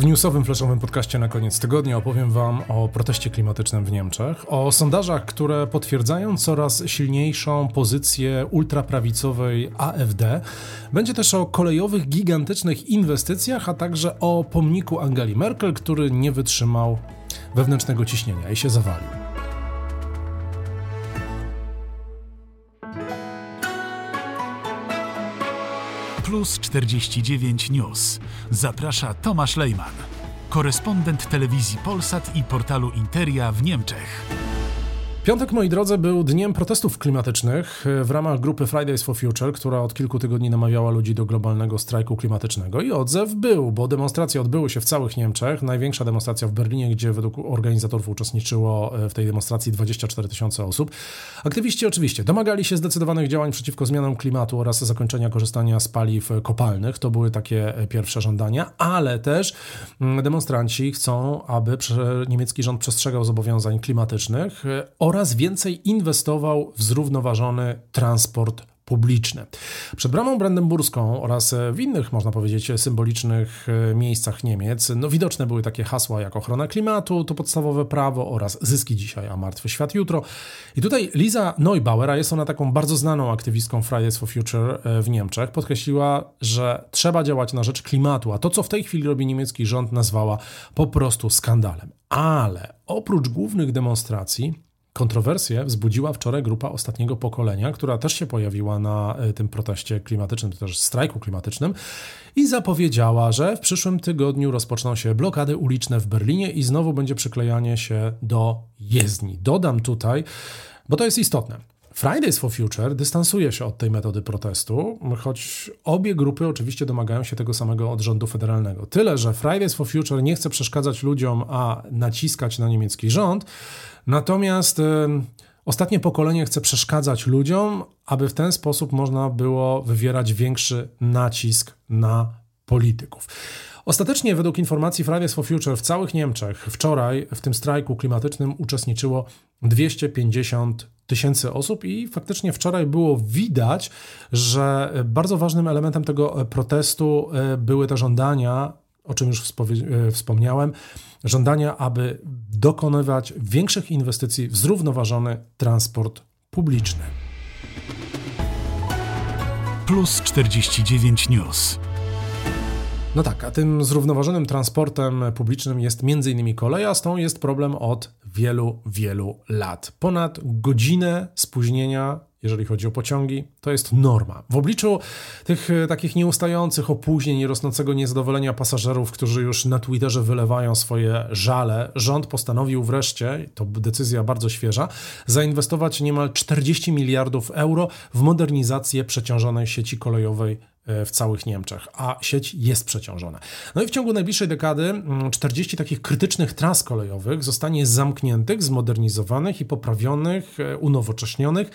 W newsowym, flashowym podcaście na koniec tygodnia opowiem Wam o proteście klimatycznym w Niemczech, o sondażach, które potwierdzają coraz silniejszą pozycję ultraprawicowej AfD. Będzie też o kolejowych, gigantycznych inwestycjach, a także o pomniku Angeli Merkel, który nie wytrzymał wewnętrznego ciśnienia i się zawalił. Plus 49 News. Zaprasza Tomasz Lejman, korespondent telewizji Polsat i portalu Interia w Niemczech. Piątek, moi drodzy, był dniem protestów klimatycznych e, w ramach grupy Fridays for Future, która od kilku tygodni namawiała ludzi do globalnego strajku klimatycznego. I odzew był, bo demonstracje odbyły się w całych Niemczech. Największa demonstracja w Berlinie, gdzie według organizatorów uczestniczyło e, w tej demonstracji 24 tysiące osób. Aktywiści oczywiście domagali się zdecydowanych działań przeciwko zmianom klimatu oraz zakończenia korzystania z paliw kopalnych. To były takie e, pierwsze żądania, ale też mm, demonstranci chcą, aby niemiecki rząd przestrzegał zobowiązań klimatycznych więcej inwestował w zrównoważony transport publiczny. Przed bramą brandenburską oraz w innych, można powiedzieć, symbolicznych e, miejscach Niemiec, no widoczne były takie hasła jak ochrona klimatu, to podstawowe prawo oraz zyski dzisiaj, a martwy świat jutro. I tutaj Liza Neubauer, a jest ona taką bardzo znaną aktywistką Fridays for Future e, w Niemczech, podkreśliła, że trzeba działać na rzecz klimatu, a to, co w tej chwili robi niemiecki rząd, nazwała po prostu skandalem. Ale oprócz głównych demonstracji, Kontrowersję wzbudziła wczoraj grupa ostatniego pokolenia, która też się pojawiła na e, tym proteście klimatycznym, też strajku klimatycznym i zapowiedziała, że w przyszłym tygodniu rozpoczną się blokady uliczne w Berlinie i znowu będzie przyklejanie się do jezdni. Dodam tutaj, bo to jest istotne. Fridays for Future dystansuje się od tej metody protestu, choć obie grupy oczywiście domagają się tego samego od rządu federalnego. Tyle, że Fridays for Future nie chce przeszkadzać ludziom, a naciskać na niemiecki rząd, Natomiast y, ostatnie pokolenie chce przeszkadzać ludziom, aby w ten sposób można było wywierać większy nacisk na polityków. Ostatecznie, według informacji Fridays for Future, w całych Niemczech wczoraj w tym strajku klimatycznym uczestniczyło 250 tysięcy osób i faktycznie wczoraj było widać, że bardzo ważnym elementem tego protestu y, były te żądania o czym już e, wspomniałem, żądania, aby dokonywać większych inwestycji w zrównoważony transport publiczny. Plus 49 News. No tak, a tym zrównoważonym transportem publicznym jest m.in. kolej, a z tą jest problem od wielu, wielu lat. Ponad godzinę spóźnienia jeżeli chodzi o pociągi, to jest norma. W obliczu tych e, takich nieustających opóźnień i rosnącego niezadowolenia pasażerów, którzy już na Twitterze wylewają swoje żale, rząd postanowił wreszcie, to decyzja bardzo świeża, zainwestować niemal 40 miliardów euro w modernizację przeciążonej sieci kolejowej w całych Niemczech, a sieć jest przeciążona. No i w ciągu najbliższej dekady 40 mm, takich krytycznych tras kolejowych zostanie zamkniętych, zmodernizowanych i poprawionych, e, unowocześnionych.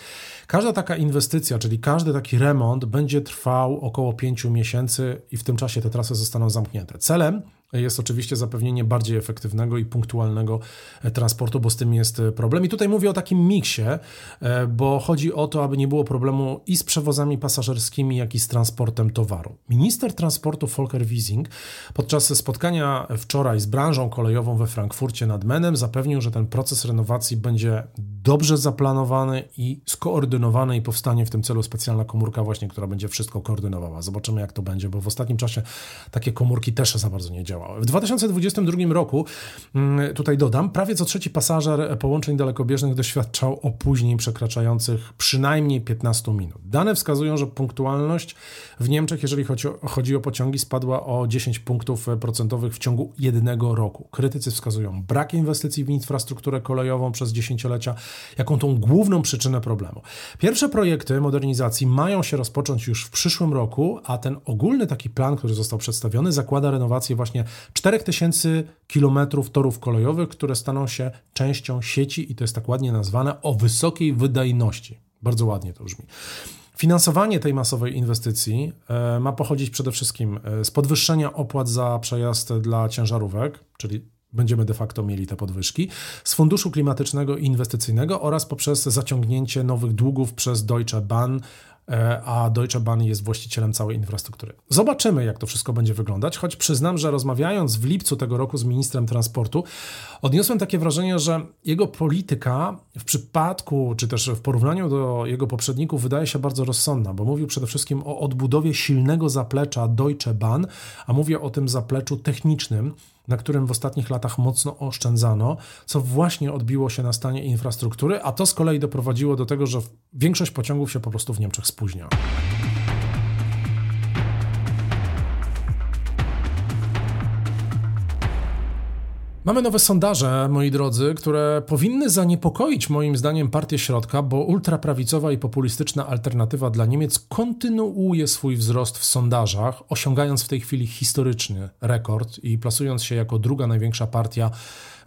Każda taka inwestycja, czyli każdy taki remont będzie trwał około 5 miesięcy i w tym czasie te trasy zostaną zamknięte. Celem jest oczywiście zapewnienie bardziej efektywnego i punktualnego e, transportu, bo z tym jest e, problem. I tutaj mówię o takim miksie, e, bo chodzi o to, aby nie było problemu i z przewozami pasażerskimi, jak i z transportem towaru. Minister transportu Volker Wiesing podczas spotkania wczoraj z branżą kolejową we Frankfurcie nad Menem zapewnił, że ten proces renowacji będzie dobrze zaplanowany i skoordynowany i powstanie w tym celu specjalna komórka właśnie, która będzie wszystko koordynowała. Zobaczymy jak to będzie, bo w ostatnim czasie takie komórki też za bardzo nie działają. W 2022 roku, mm, tutaj dodam, prawie co trzeci pasażer połączeń dalekobieżnych doświadczał opóźnień przekraczających przynajmniej 15 minut. Dane wskazują, że punktualność w Niemczech, jeżeli chodzi o, chodzi o pociągi, spadła o 10 punktów procentowych w ciągu jednego roku. Krytycy wskazują brak inwestycji w infrastrukturę kolejową przez dziesięciolecia, jaką tą główną przyczynę problemu. Pierwsze projekty modernizacji mają się rozpocząć już w przyszłym roku, a ten ogólny taki plan, który został przedstawiony, zakłada renowację właśnie 4000 kilometrów torów kolejowych, które staną się częścią sieci i to jest tak ładnie nazwane o wysokiej wydajności. Bardzo ładnie to brzmi. Finansowanie tej masowej inwestycji e, ma pochodzić przede wszystkim e, z podwyższenia opłat za przejazd dla ciężarówek, czyli będziemy de facto mieli te podwyżki, z Funduszu Klimatycznego i Inwestycyjnego oraz poprzez zaciągnięcie nowych długów przez Deutsche Bahn a Deutsche Bahn jest właścicielem całej infrastruktury. Zobaczymy, jak to wszystko będzie wyglądać, choć przyznam, że rozmawiając w lipcu tego roku z ministrem transportu, odniosłem takie wrażenie, że jego polityka w przypadku, czy też w porównaniu do jego poprzedników wydaje się bardzo rozsądna, bo mówił przede wszystkim o odbudowie silnego zaplecza Deutsche Bahn, a mówię o tym zapleczu technicznym, na którym w ostatnich latach mocno oszczędzano, co właśnie odbiło się na stanie infrastruktury, a to z kolei doprowadziło do tego, że większość pociągów się po prostu w Niemczech spóźnia. Mamy nowe sondaże, moi drodzy, które powinny zaniepokoić moim zdaniem partię środka, bo ultraprawicowa i populistyczna alternatywa dla Niemiec kontynuuje swój wzrost w sondażach, osiągając w tej chwili historyczny rekord i plasując się jako druga największa partia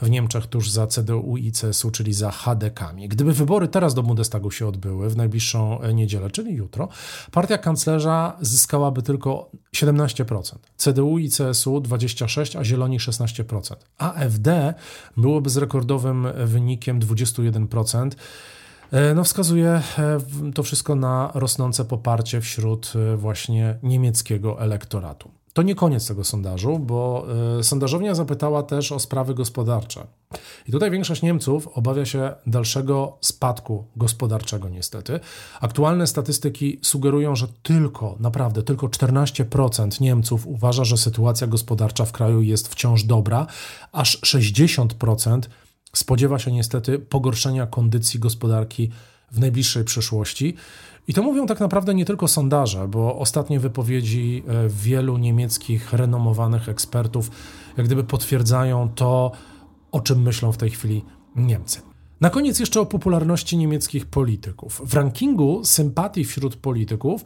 w Niemczech tuż za CDU i CSU, czyli za HDK-ami. Gdyby wybory teraz do Bundestagu się odbyły w najbliższą niedzielę, czyli jutro, partia kanclerza zyskałaby tylko 17%, CDU i CSU 26%, a Zieloni 16%. AfD byłoby z rekordowym wynikiem 21%. E, no, wskazuje e, to wszystko na rosnące poparcie wśród e, właśnie niemieckiego elektoratu. To nie koniec tego sondażu, bo y, sondażownia zapytała też o sprawy gospodarcze. I tutaj większość Niemców obawia się dalszego spadku gospodarczego, niestety. Aktualne statystyki sugerują, że tylko, naprawdę, tylko 14% Niemców uważa, że sytuacja gospodarcza w kraju jest wciąż dobra, aż 60% spodziewa się niestety pogorszenia kondycji gospodarki w najbliższej przyszłości. I to mówią tak naprawdę nie tylko sondaże, bo ostatnie wypowiedzi e, wielu niemieckich renomowanych ekspertów jak gdyby potwierdzają to, o czym myślą w tej chwili Niemcy. Na koniec jeszcze o popularności niemieckich polityków. W rankingu sympatii wśród polityków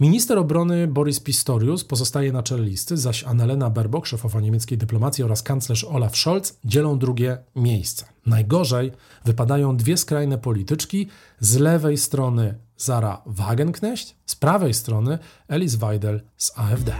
minister obrony Boris Pistorius pozostaje na czele listy, zaś Annalena Baerbock, szefowa niemieckiej dyplomacji oraz kanclerz Olaf Scholz dzielą drugie miejsce. Najgorzej wypadają dwie skrajne polityczki. Z lewej strony Zara Wagenknecht, z prawej strony Alice Weidel z AfD.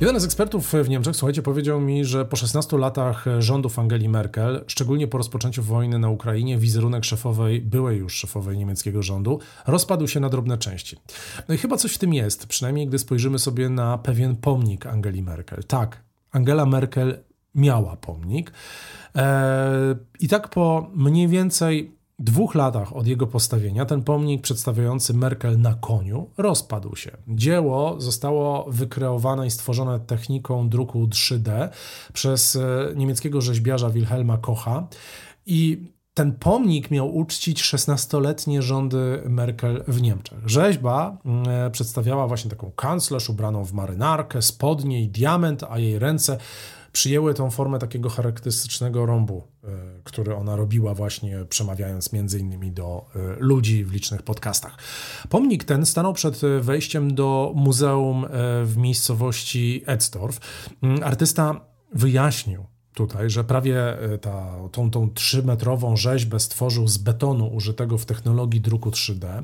Jeden z ekspertów w Niemczech, słuchajcie, powiedział mi, że po 16 latach rządów Angeli Merkel, szczególnie po rozpoczęciu wojny na Ukrainie, wizerunek szefowej, byłej już szefowej niemieckiego rządu, rozpadł się na drobne części. No i chyba coś w tym jest, przynajmniej gdy spojrzymy sobie na pewien pomnik Angeli Merkel. Tak, Angela Merkel miała pomnik. Eee, I tak po mniej więcej dwóch latach od jego postawienia ten pomnik przedstawiający Merkel na koniu rozpadł się. Dzieło zostało wykreowane i stworzone techniką druku 3D przez e, niemieckiego rzeźbiarza Wilhelma Kocha i ten pomnik miał uczcić 16-letnie rządy Merkel w Niemczech. Rzeźba e, przedstawiała właśnie taką kanclerz ubraną w marynarkę, spodnie i diament, a jej ręce przyjęły tą formę takiego charakterystycznego rąbu, e, który ona robiła właśnie przemawiając między innymi do e, ludzi w licznych podcastach. Pomnik ten stanął przed wejściem do muzeum e, w miejscowości Edstorf. Mm, artysta wyjaśnił, tutaj, że prawie e, ta, tą, tą 3-metrową rzeźbę stworzył z betonu użytego w technologii druku 3D.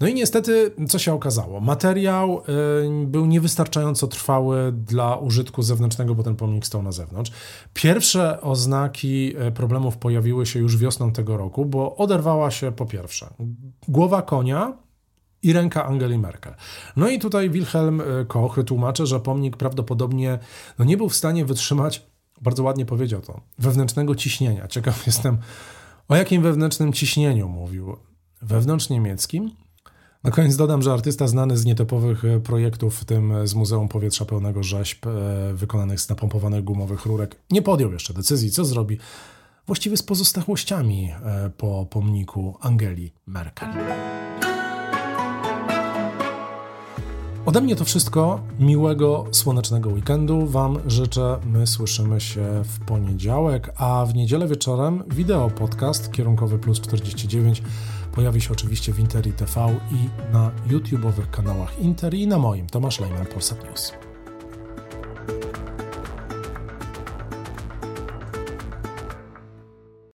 No i niestety, co się okazało? Materiał y, był niewystarczająco trwały dla użytku zewnętrznego, bo ten pomnik stał na zewnątrz. Pierwsze oznaki e, problemów pojawiły się już wiosną tego roku, bo oderwała się po pierwsze głowa konia, i ręka Angeli Merkel. No i tutaj Wilhelm Koch tłumaczy, że pomnik prawdopodobnie no, nie był w stanie wytrzymać bardzo ładnie powiedział to. Wewnętrznego ciśnienia. Ciekaw jestem, o jakim wewnętrznym ciśnieniu mówił. Wewnątrz niemieckim? Na koniec dodam, że artysta znany z nietypowych e, projektów, w tym z Muzeum Powietrza Pełnego Rzeźb, e, wykonanych z napompowanych gumowych rurek, nie podjął jeszcze decyzji, co zrobi właściwie z pozostałościami e, po pomniku Angeli Merkel. Ode mnie to wszystko. Miłego, słonecznego weekendu Wam życzę. My słyszymy się w poniedziałek, a w niedzielę wieczorem wideo podcast kierunkowy plus 49 pojawi się oczywiście w Interi TV i na YouTube'owych kanałach Inter i na moim Tomasz Lejman Polsat News.